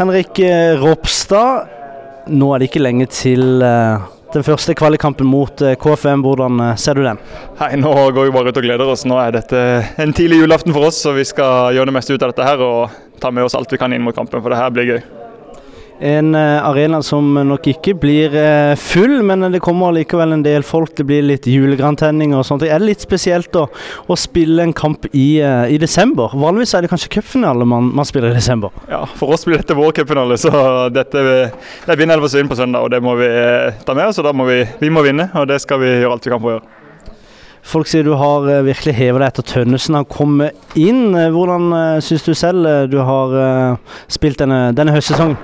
Henrik eh, Ropstad, nå er det ikke lenge til eh, den første kvalikkampen mot eh, KFM. Hvordan ser du den? Hei, Nå går vi bare ut og gleder oss. Nå er dette en tidlig julaften for oss, så vi skal gjøre det meste ut av dette her og ta med oss alt vi kan inn mot kampen, for det her blir gøy. En eh, arena som nok ikke blir eh, full, men det kommer likevel en del folk. Det blir litt julegrantenning og sånt. Det Er litt spesielt å, å spille en kamp i, eh, i, desember? Vanligvis er det kanskje cupfinale man, man, spiller i desember? Ja, for oss blir dette vår cupfinale, så dette det er vinne eller forsvinne på søndag. og Det må vi ta med oss, og da må vi, vi må vinne. og Det skal vi gjøre alt vi kan for å gjøre. Folk sier du har virkelig hevet deg etter Tønnesen har kommet inn. Hvordan syns du selv du har spilt denne, denne høstsesongen?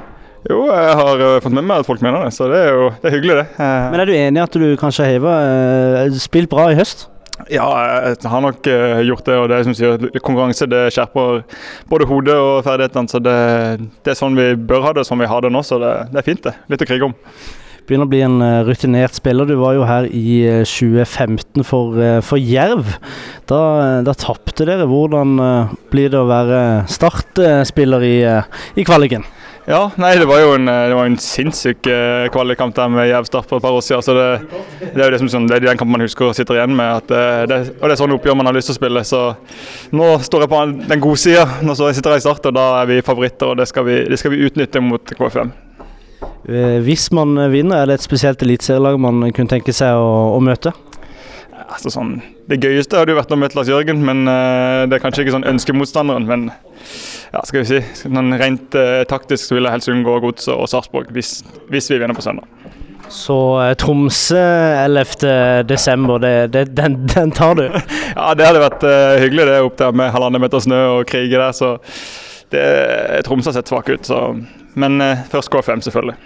Jo, jeg har uh, fått med meg at folk mener det, så det er jo det er hyggelig, det. Uh, Men er du enig at du kanskje har uh, spilt bra i høst? Ja, jeg har nok gjort det. og det som sier Konkurranse det skjerper både hodet og ferdighetene. så det, det, er sånn vi bør ha det, sånn vi har det nå. Så det, det er fint, det. Litt å krige om. Begynner å bli en rutinert spiller. Du var jo her i 2015 for, for Jerv. Da, da tapte dere. Hvordan blir det å være startspiller i, i kvaliken? Ja, nei, det var jo en, det var en sinnssyk uh, kvalikkamp der med Jerv Start for et par år siden. så Det, det er jo det som, sånn, det er den kampen man husker og sitter igjen med. Uh, det, og det er sånn oppgjør man har lyst til å spille. Så nå står jeg på den gode sida. Nå sitter jeg i Start, og da er vi favoritter. og Det skal vi, det skal vi utnytte mot KFM. Eh, hvis man vinner, er det et spesielt eliteserielag man kunne tenke seg å, å møte? Altså sånn, Det gøyeste hadde jo vært å møte Lars Jørgen, men det er kanskje ikke sånn ønskemotstanderen. Men ja, skal vi si, sånn rent uh, taktisk så vil jeg helst unngå Godset og Sarpsborg hvis, hvis, vi vinner på søndag. Så uh, Tromsø 11.12., den, den, tar du? ja, det hadde vært hyggelig det opp der med halvannen meter snø og krige der. så det, Tromsø har sett svak ut, så, men først K5 selvfølgelig.